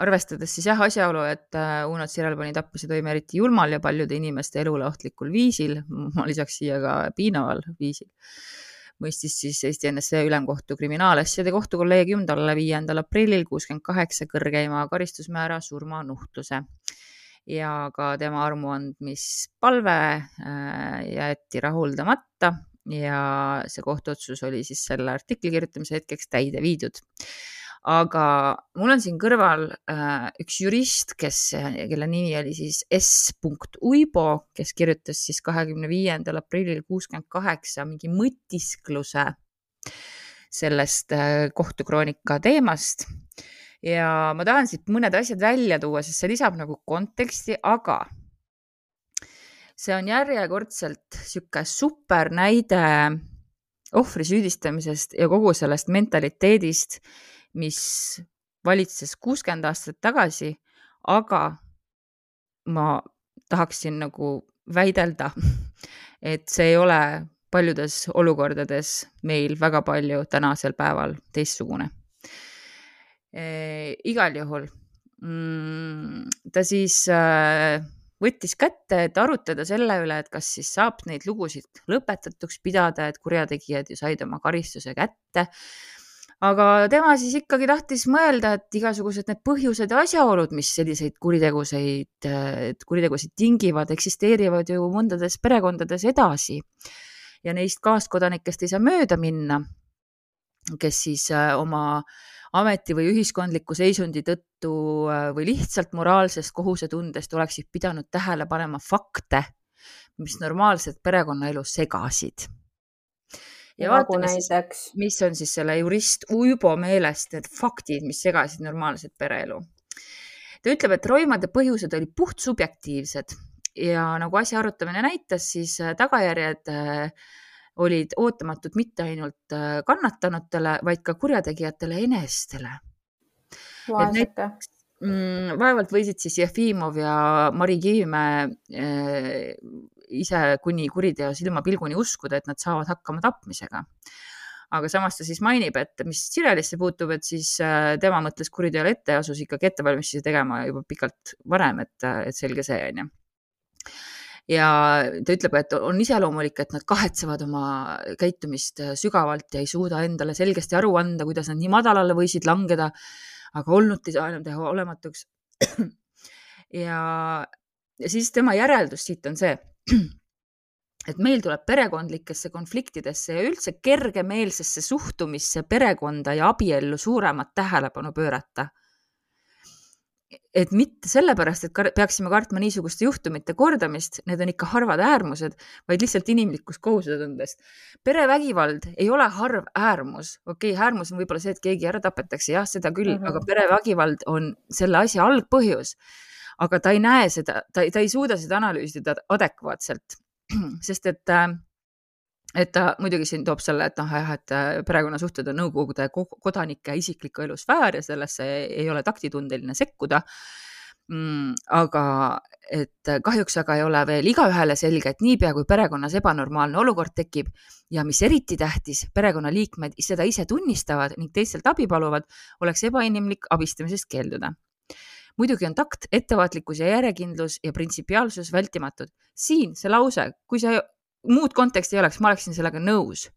arvestades siis jah asjaolu, et äh, Uno Sirel pani tapmisi toime eriti julmal ja paljude inimeste elule ohtlikul viisil, ma lisaks siia ka piinaval viisil, mõistis siis Eesti NSV Ülemkohtu kriminaalasjade kohtukolleegium talle viiendal aprillil kuuskümmend kaheksa kõrgeima karistusmäära surmanuhtluse ja ka tema armuandmispalve äh, jäeti rahuldamata ja see kohtuotsus oli siis selle artikli kirjutamise hetkeks täide viidud aga mul on siin kõrval äh, üks jurist, kes, kelle nimi oli siis S. Uibo, kes kirjutas siis kahekümne viiendal aprillil kuuskümmend kaheksa mingi mõtiskluse sellest äh, kohtukroonika teemast. ja ma tahan siit mõned asjad välja tuua, sest see lisab nagu konteksti, aga see on järjekordselt sihuke super näide ohvri süüdistamisest ja kogu sellest mentaliteedist mis valitses kuuskümmend aastat tagasi, aga ma tahaksin nagu väidelda, *laughs* et see ei ole paljudes olukordades meil väga palju tänasel päeval teistsugune e,. igal juhul mm, ta siis äh, võttis kätte, et arutada selle üle, et kas siis saab neid lugusid lõpetatuks pidada, et kurjategijad ju said oma karistuse kätte aga tema siis ikkagi tahtis mõelda, et igasugused need põhjused ja asjaolud, mis selliseid kuritegusid, kuritegusid tingivad, eksisteerivad ju mõndades perekondades edasi. ja neist kaaskodanikest ei saa mööda minna, kes siis äh, oma ameti või ühiskondliku seisundi tõttu äh, või lihtsalt moraalsest kohusetundest oleksid pidanud tähele panema fakte, mis normaalset perekonnaelu segasid ja nagu vaatame siis, mis on siis selle jurist Uibo meelest need faktid, mis segasid normaalset pereelu. ta ütleb, et roimade põhjused olid puhtsubjektiivsed ja nagu asja arutamine näitas, siis äh, tagajärjed äh, olid ootamatud mitte ainult äh, kannatanutele, vaid ka kurjategijatele enestele. Mm, vaevalt võisid siis Jefimov ja Mari Kivimäe ise kuni kuriteo silmapilguni uskuda, et nad saavad hakkama tapmisega. aga samas ta siis mainib, et mis Sirelisse puutub, et siis äh, tema mõtles kuriteole ette ja asus ikkagi ettevalmistusi tegema juba pikalt varem, et, et selge see on ju ja ta ütleb, et on iseloomulik, et nad kahetsevad oma käitumist sügavalt ja ei suuda endale selgesti aru anda, kuidas nad nii madalale võisid langeda, aga olnut ei saa enam teha olematuks. ja, ja siis tema järeldus siit on see, *clears throat* et meil tuleb perekondlikesse konfliktidesse ja üldse kergemeelsesse suhtumisse perekonda ja abiellu suuremat tähelepanu pöörata. et mitte sellepärast, et peaksime kartma niisuguste juhtumite kordamist, need on ikka harvad äärmused, vaid lihtsalt inimlikust kohusetundest. perevägivald ei ole harv äärmus, okei okay,, äärmus on võib-olla see, et keegi ära tapetakse, jah, seda küll mm, -hmm. aga perevägivald on selle asja algpõhjus aga ta ei näe seda, ta, ta ei suuda seda analüüsida adekvaatselt, sest et äh, et ta muidugi siin toob selle, et noh, jah, et äh, perekonnasuhted on Nõukogude kodanike isikliku elu sfäär ja sellesse ei ole taktitundeline sekkuda mm,. aga et kahjuks aga ei ole veel igaühele selge, et niipea kui perekonnas ebanormaalne olukord tekib ja mis eriti tähtis, perekonnaliikmed seda ise tunnistavad ning teistelt abi paluvad, oleks ebainimlik abistamisest keelduda muidugi on takt, ettevaatlikkus ja järjekindlus ja printsipiaalsus vältimatud. siin see lause, kui see muud konteksti ei oleks, ma oleksin sellega nõus.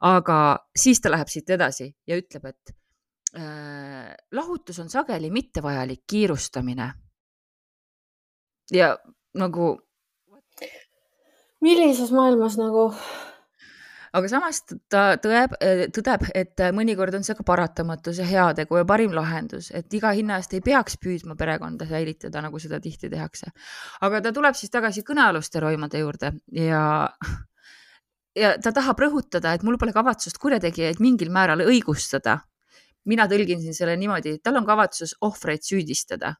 aga siis ta läheb siit edasi ja ütleb, et äh, lahutus on sageli mittevajalik kiirustamine. ja nagu. millises maailmas nagu aga samas ta tõeb, tõdeb, et mõnikord on see ka paratamatus ja heategu ja parim lahendus, et iga hinna eest ei peaks püüdma perekonda säilitada, nagu seda tihti tehakse. aga ta tuleb siis tagasi kõnealuste roimade juurde ja ja ta tahab rõhutada, et mul pole kavatsust kurjategijaid mingil määral õigustada. mina tõlgin siin selle niimoodi, tal on kavatsus ohvreid süüdistada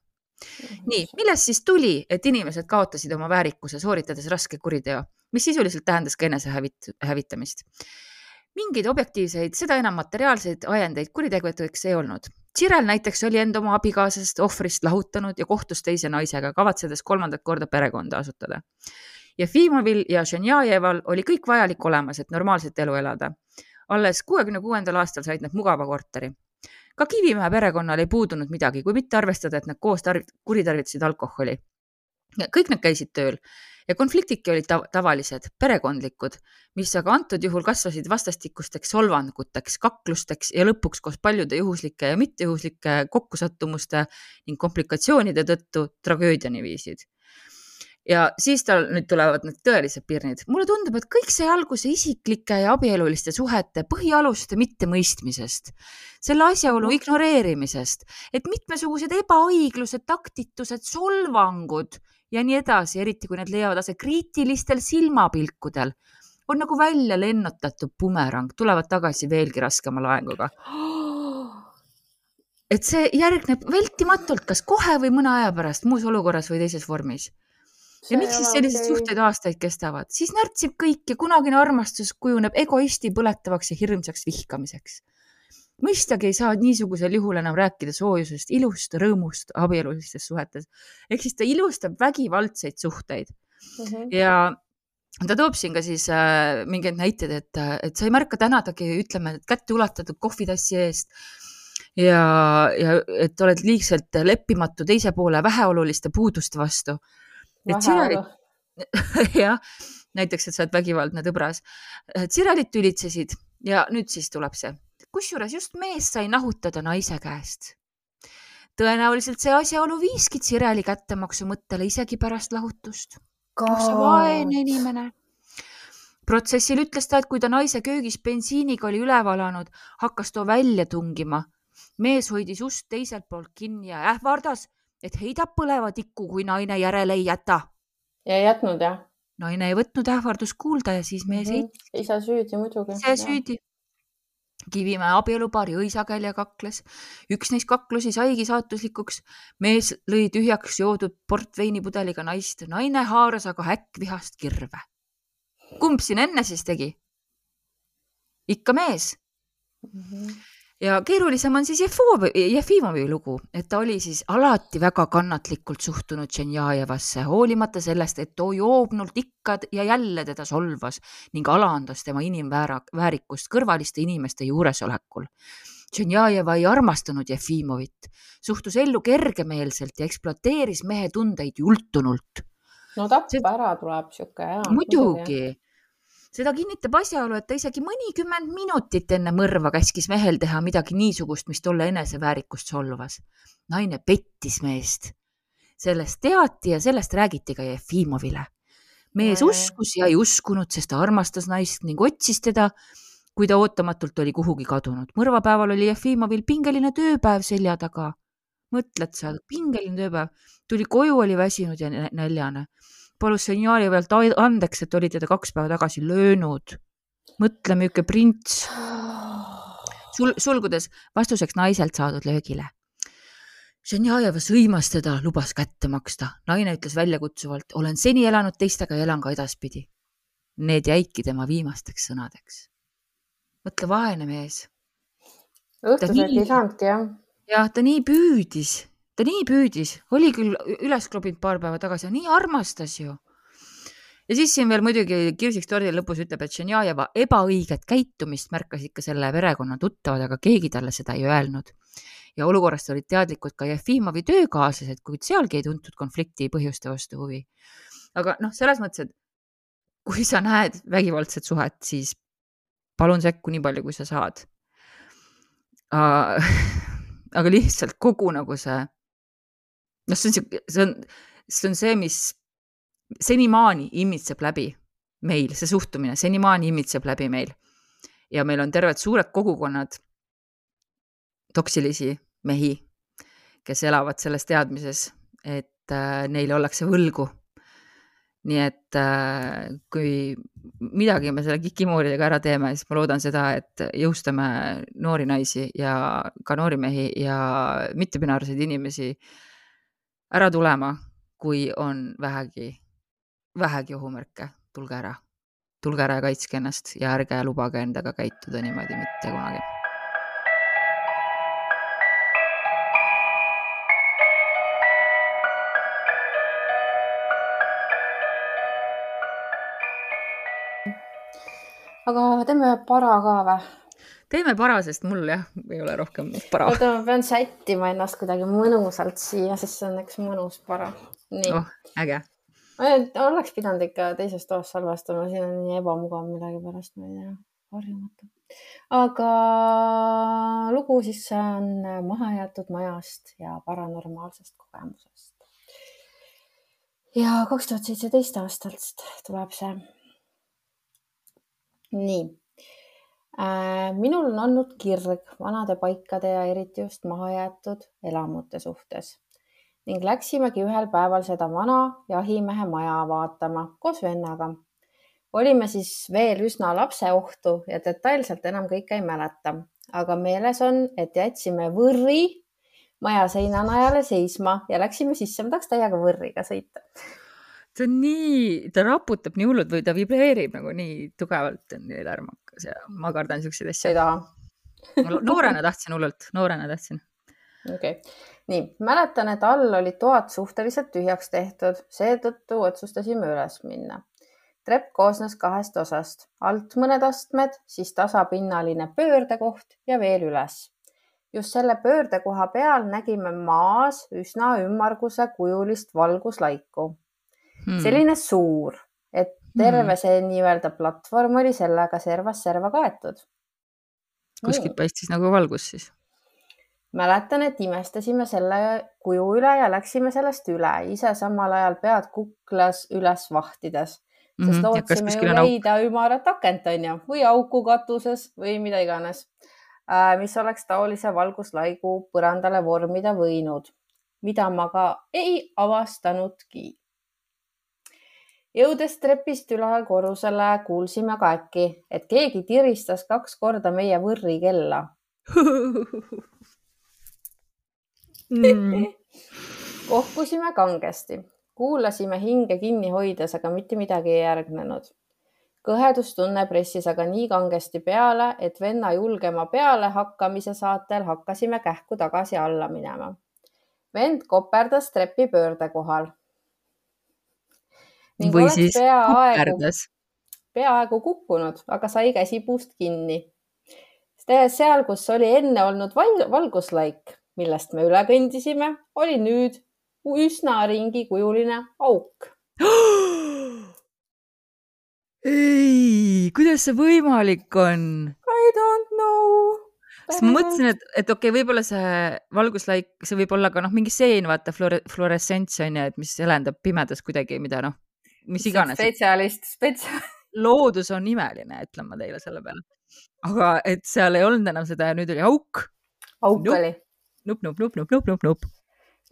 nii, millest siis tuli, et inimesed kaotasid oma väärikuse, sooritades raske kuriteo, mis sisuliselt tähendas ka enesehävit-, hävitamist? mingeid objektiivseid, seda enam materiaalseid ajendeid kuritegevuseks ei olnud. Tširel näiteks oli enda oma abikaasast ohvrist lahutanud ja kohtus teise naisega, kavatsedes kolmandat korda perekonda asutada. Jefimovil ja Ženjajeval oli kõik vajalik olemas, et normaalset elu elada. alles kuuekümne kuuendal aastal said nad mugava korteri ka Kivimäe perekonnal ei puudunud midagi, kui mitte arvestada, et nad koos kuritarvitasid alkoholi. kõik nad käisid tööl ja konfliktidki olid tav tavalised, perekondlikud, mis aga antud juhul kasvasid vastastikusteks solvanguteks, kaklusteks ja lõpuks koos paljude juhuslike ja mittejuhuslike kokkusattumuste ning komplikatsioonide tõttu tragöödiani viisid ja siis tal nüüd tulevad need tõelised pirnid. mulle tundub, et kõik sai alguse isiklike ja abieluliste suhete põhialuste mittemõistmisest, selle asjaolu ignoreerimisest, et mitmesugused ebaõiglused, taktitused, solvangud ja nii edasi, eriti kui need leiavad aset kriitilistel silmapilkudel, on nagu välja lennutatud bumerang, tulevad tagasi veelgi raskema laenguga. *gasps* Et see järgneb vältimatult, kas kohe või mõne aja pärast, muus olukorras või teises vormis ja miks siis sellised okay. suhted aastaid kestavad, siis närtsib kõik ja kunagine armastus kujuneb egoisti põletavaks ja hirmsaks vihkamiseks. mõistagi ei saa niisugusel juhul enam rääkida soojusest, ilust, rõõmust abielulistes suhetes. ehk siis ta ilustab vägivaldseid suhteid mm. -hmm. ja ta toob siin ka siis äh, mingeid näiteid, et, et sa ei märka tänadagi, ütleme, kätte ulatatud kohvitassi eest ja, ja et oled liigselt leppimatu teise poole väheoluliste puuduste vastu et sirelid, *laughs* jah, näiteks, et sa oled vägivaldne tõbras. sirelid tülitsesid ja nüüd siis tuleb see, kusjuures just mees sai nahutada naise käest. tõenäoliselt see asjaolu viiski Sireli kättemaksu mõttele isegi pärast lahutust. sa vaene inimene protsessil ütles ta, et kui ta naise köögis bensiiniga oli üle valanud, hakkas too välja tungima. mees hoidis ust teiselt poolt kinni ja ähvardas, et heidab põleva tikku, kui naine järele ei jäta. ja ei jätnud jah? naine ei võtnud ähvardust kuulda ja siis mees mm -hmm. heitis. isa süüdi muidugi. ise süüdi. Kivimäe abielupaari õisakälja kakles. üks neist kaklusi saigi saatuslikuks. mees lõi tühjaks joodud portveinipudeliga naist, naine haaras aga äkkvihast kirve. kumb siin enne siis tegi? ikka mees mm. -hmm ja keerulisem on siis Jefimovi lugu, et ta oli siis alati väga kannatlikult suhtunud Tšenjajevasse, hoolimata sellest, et too joobnult ikka ja jälle teda solvas ning alandas tema inimväärikust kõrvaliste inimeste juuresolekul. Tšenjajeva ei armastanud Jefimovit, suhtus ellu kergemeelselt ja ekspluateeris mehe tundeid jultunult. no tappa ära tuleb sihuke. muidugi seda kinnitab asjaolu, et ta isegi mõnikümmend minutit enne mõrva käskis mehel teha midagi niisugust, mis tolle eneseväärikust solvas. naine pettis meest. sellest teati ja sellest räägiti ka Jefimovile. mees uskus ja ei uskunud, sest ta armastas naist ning otsis teda, kui ta ootamatult oli kuhugi kadunud. mõrvapäeval oli Jefimovil pingeline tööpäev selja taga. mõtled sa, pingeline tööpäev, tuli koju, oli väsinud ja näljane palus seniori pealt andeks, et oli teda kaks päeva tagasi löönud. mõtle, milline prints. sul, sulgudes vastuseks naiselt saadud löögile. Ženjajeva sõimas teda, lubas kätte maksta. naine ütles väljakutsuvalt, olen seni elanud teistega ja elan ka edaspidi. Need jäidki tema viimasteks sõnadeks. mõtle, vaene mees. õhtusööki ei saanudki, jah? jah, ta nii püüdis ta nii püüdis, oli küll üles klobinud paar päeva tagasi, nii armastas ju. ja siis siin veel muidugi kirsiks tordil lõpus ütleb, et Ženjajeva ebaõiget käitumist märkas ikka selle perekonna tuttavad, aga keegi talle seda ei öelnud. ja olukorrast olid teadlikud ka Jefimovi töökaaslased, kuid sealgi ei tuntud konflikti põhjuste vastu huvi. aga noh, selles mõttes, et kui sa näed vägivaldset suhet, siis palun sekku nii palju, kui sa saad. *laughs* aga lihtsalt kogu nagu see noh, see on sihuke, see on, see on see, mis senimaani imitseb läbi meil, see suhtumine senimaani imitseb läbi meil. ja meil on terved suured kogukonnad toksilisi mehi, kes elavad selles teadmises, et äh, neile ollakse võlgu. nii et äh, kui midagi me selle kikimooridega ära teeme, siis ma loodan seda, et jõustame noori naisi ja ka noori mehi ja mittepinaarseid inimesi äh, ära tulema, kui on vähegi, vähegi ohumärke, tulge ära. tulge ära ja kaitske ennast ja ärge lubage endaga käituda niimoodi mitte kunagi aga teeme para ka või? Teeme para, sest mul jah, ei ole rohkem para. oota, ma pean sättima ennast kuidagi mõnusalt siia, sest see on üks mõnus para. nii oh,. äge. oleks pidanud ikka teises toas salvestama, siin on nii ebamugav millegipärast, ma ei tea, harjumatu. aga lugu siis on mahajäetud majast ja paranormaalsest kogemusest. ja kaks tuhat seitseteist aastast tuleb see nii. Minul on olnud kirg vanade paikade ja eriti just mahajäetud elamute suhtes. Ning läksimegi ühel päeval seda vana jahimehe maja vaatama koos vennaga. olime siis veel üsna lapseohtu ja detailselt enam kõike ei mäleta, aga meeles on, et jätsime võrri maja seinanajale seisma ja läksime sisse, ma tahaks täiega võrriga sõita see on nii, ta raputab nii hullult või ta vibreerib nagu nii tugevalt, on nii lärmakas ja ma kardan siukseid asju. ei taha noorena tahtsin hullult, noorena tahtsin. okei okay., nii mäletan, et all olid toad suhteliselt tühjaks tehtud, seetõttu otsustasime üles minna. trepp koosnes kahest osast, alt mõned astmed, siis tasapinnaline pöördekoht ja veel üles just selle pöördekoha peal nägime maas üsna ümmarguse kujulist valguslaiku hmm. selline suur, et terve hmm. see nii-öelda platvorm oli sellega servast serva kaetud. kuskilt paistis nagu valgus siis? mäletan, et imestasime selle kuju üle ja läksime sellest üle, ise samal ajal pead kuklas üles vahtides, sest mm -hmm. lootsime ju leida auk. ümarat akent, onju, või auku katuses või mida iganes, äh, mis oleks taolise valguslaigu põrandale vormida võinud, mida ma ka ei avastanudki jõudes trepist üle korrusele, kuulsime ka äkki, et keegi tiristas kaks korda meie võrrikella mm. kohkusime kangesti, kuulasime hinge kinni hoides, aga mitte midagi ei järgnenud. kõhedustunne pressis aga nii kangesti peale, et venna julgema pealehakkamise saatel hakkasime kähku tagasi alla minema. vend koperdas trepi pöörde kohal või siis kukerdas. peaaegu kukkunud, aga sai käsipuust kinni. seal, kus oli enne olnud valguslaik, millest me üle kõndisime, oli nüüd üsna ringikujuline auk *gasps* ei, kuidas see võimalik on? I don't know. sest ma mõtlesin, et, et okei okay,, võib-olla see valguslaik, see võib olla ka noh, mingi seen, vaata fluore, fluoressents on ju, et mis helendab pimedas kuidagi, mida noh, mis iganes. spetsialist, spetsialist. *laughs* loodus on imeline, ütlen ma teile selle peale. aga et seal ei olnud enam seda ja nüüd oli auk. auk nup, oli. nup, nup, nup, nup, nup, nup, nup.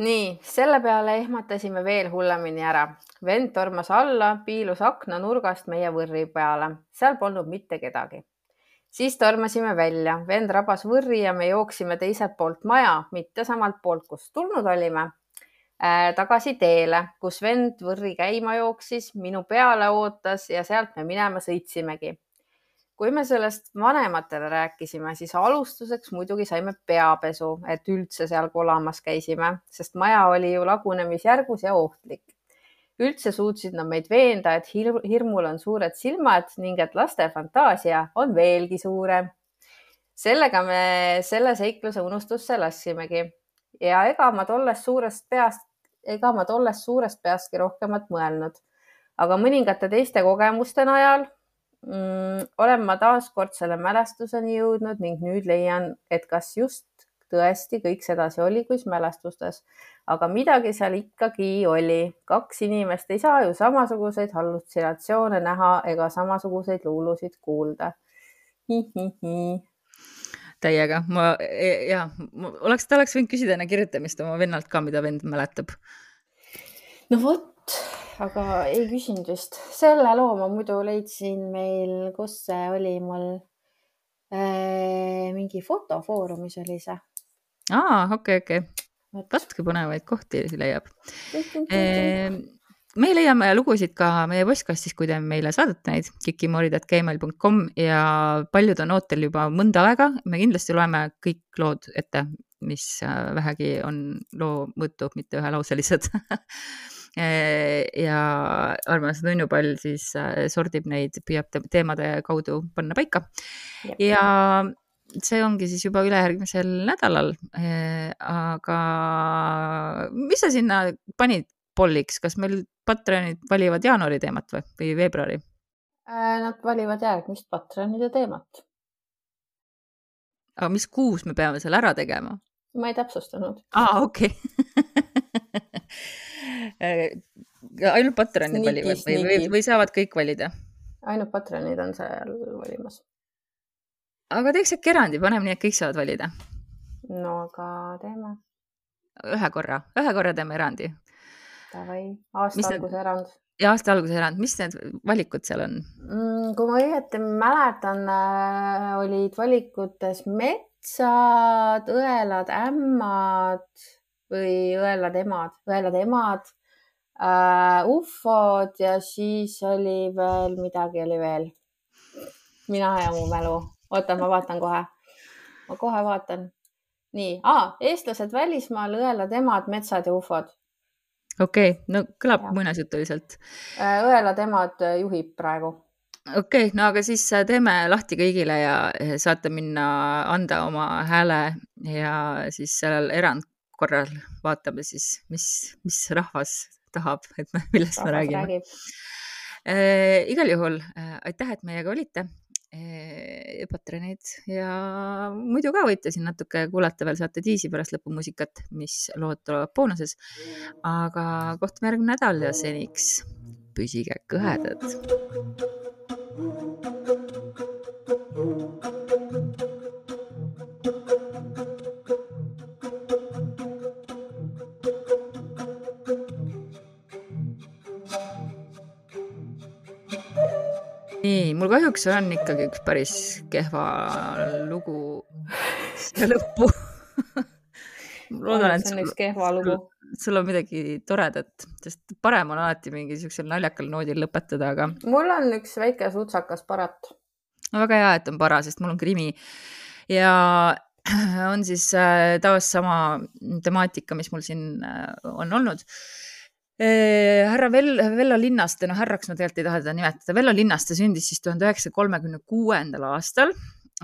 nii, selle peale ehmatasime veel hullemini ära. vend tormas alla, piilus akna nurgast meie võrri peale, seal polnud mitte kedagi siis tormasime välja, vend rabas võrri ja me jooksime teiselt poolt maja, mitte samalt poolt, kust tulnud olime tagasi teele, kus vend võrri käima jooksis, minu peale ootas ja sealt me minema sõitsimegi. kui me sellest vanematele rääkisime, siis alustuseks muidugi saime peapesu, et üldse seal kolamas käisime, sest maja oli ju lagunemisjärgus ja ohtlik. üldse suutsid nad meid veenda, et hirmul on suured silmad ning et laste fantaasia on veelgi suurem. sellega me selle seikluse unustusse lassimegi ja ega ma tollest suurest peast, ega ma tollest suurest peastki rohkemat mõelnud, aga mõningate teiste kogemuste najal mm, olen ma taaskord selle mälestuseni jõudnud ning nüüd leian, et kas just tõesti kõik sedasi oli, kuis mälestustes, aga midagi seal ikkagi oli. kaks inimest ei saa ju samasuguseid hallutsinatsioone näha ega samasuguseid luulusid kuulda täiega, ma e, ja oleks, ta oleks võinud küsida enne kirjutamist oma vennalt ka, mida vend mäletab. no vot, aga ei küsinud vist. selle loo ma muidu leidsin meil, kus see oli mul äh,, mingi fotofoorumis oli see. aa, okei okay,, okei okay vot kui põnevaid kohti leiab me leiame lugusid ka meie postkastis, kui te meile saadate neid kikimoorid.gmail.com ja paljud on ootel juba mõnda aega. me kindlasti loeme kõik lood ette, mis äh, vähegi on loo mõõtu, mitte ühelauselised *laughs* ja armas nunnupall siis äh, sordib neid, püüab teemade kaudu panna paika. ja see ongi siis juba ülejärgmisel nädalal. Äh, aga mis sa sinna panid polliks, kas meil Patreonid valivad jaanuari teemat või, või veebruari? Äh, nad valivad järgmist Patreonide teemat. aga mis kuus me peame selle ära tegema? ma ei täpsustanud. aa, okei okay. *laughs* ainult Patreonid valivad või, või, või saavad kõik valida? ainult Patreonid on seal valimas. aga teeks äkki erandi, paneme nii, et kõik saavad valida. no aga teeme. ühe korra, ühe korra teeme erandi Davai, aasta alguse erand. ja aasta alguse erand, mis need valikud seal on mm,? kui ma õieti mäletan äh,, olid valikutes metsad, õelad, ämmad või õelad emad, õelad emad äh,, ufod ja siis oli veel, midagi oli veel. mina ja mu mälu. oota, ma vaatan kohe. ma kohe vaatan. nii ah,, eestlased välismaal, õelad emad, metsad ja ufod okei okay,, no kõlab muinasjutuliselt. Äh, õelad emad äh, juhib praegu. okei okay,, no aga siis äh, teeme lahti kõigile ja saate minna anda oma hääle ja siis sellel erandkorral vaatame siis, mis, mis rahvas tahab, et me, millest rahvas me räägime. Äh, igal juhul äh, aitäh, et meiega olite Patreonid ja muidu ka võite siin natuke kuulata veel, saate diisi pärast lõpumuusikat, mis lood tulevad boonuses. aga kohtume järgmine nädal ja seniks püsige kõhedad. Nii, mul kahjuks on ikkagi üks päris kehva lugu siia lõppu loodan, et üks kehva lugu. sul on midagi toredat, sest parem on alati mingi siuksel naljakal noodil lõpetada, aga. mul on üks väike sutsakas parat. no väga hea, et on para, sest mul on krimi ja *clears throat* on siis äh, taas sama temaatika, mis mul siin äh, on olnud härra Vel-, Vello Linnaste, no härraks ma tegelikult ei taha teda nimetada, Vello Linnaste sündis siis tuhande üheksasaja kolmekümne kuuendal aastal,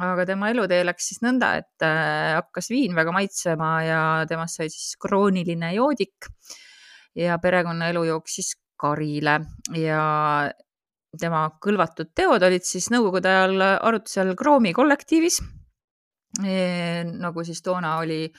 aga tema elutee läks siis nõnda, et äh, hakkas viin väga maitsema ja temast sai siis krooniline joodik ja perekonnaelu jooksis karile ja tema kõlvatud teod olid siis nõukogude ajal arutusel Kroomi kollektiivis. Nagu siis toona oli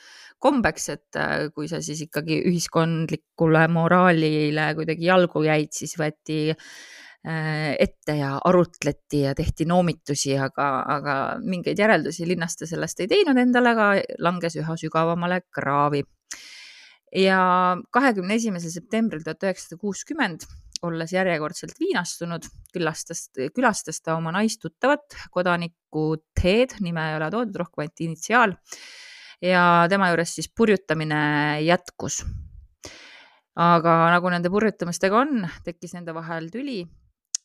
kombeks, et äh, kui sa siis ikkagi ühiskondlikule moraalile kuidagi jalgu jäid, siis võeti äh, ette ja arutleti ja tehti noomitusi, aga, aga mingeid järeldusi linnaste sellest ei teinud endale, aga langes üha sügavamale kraavi. ja kahekümne esimesel septembril tuhat üheksasada kuuskümmend, olles järjekordselt viinastunud, külastas, külastas ta oma naistuttavat kodanikku Ted, nime ei ole toodud, rohkem ainult initsiaal ja tema juures siis purjutamine jätkus. aga nagu nende purjutamistega on, tekkis nende vahel tüli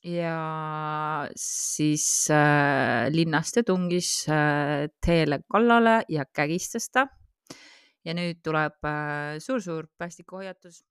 ja siis äh, linnaste tungis äh, teele kallale ja kägistas ta. ja nüüd tuleb suur-suur äh, päästikuhoiatus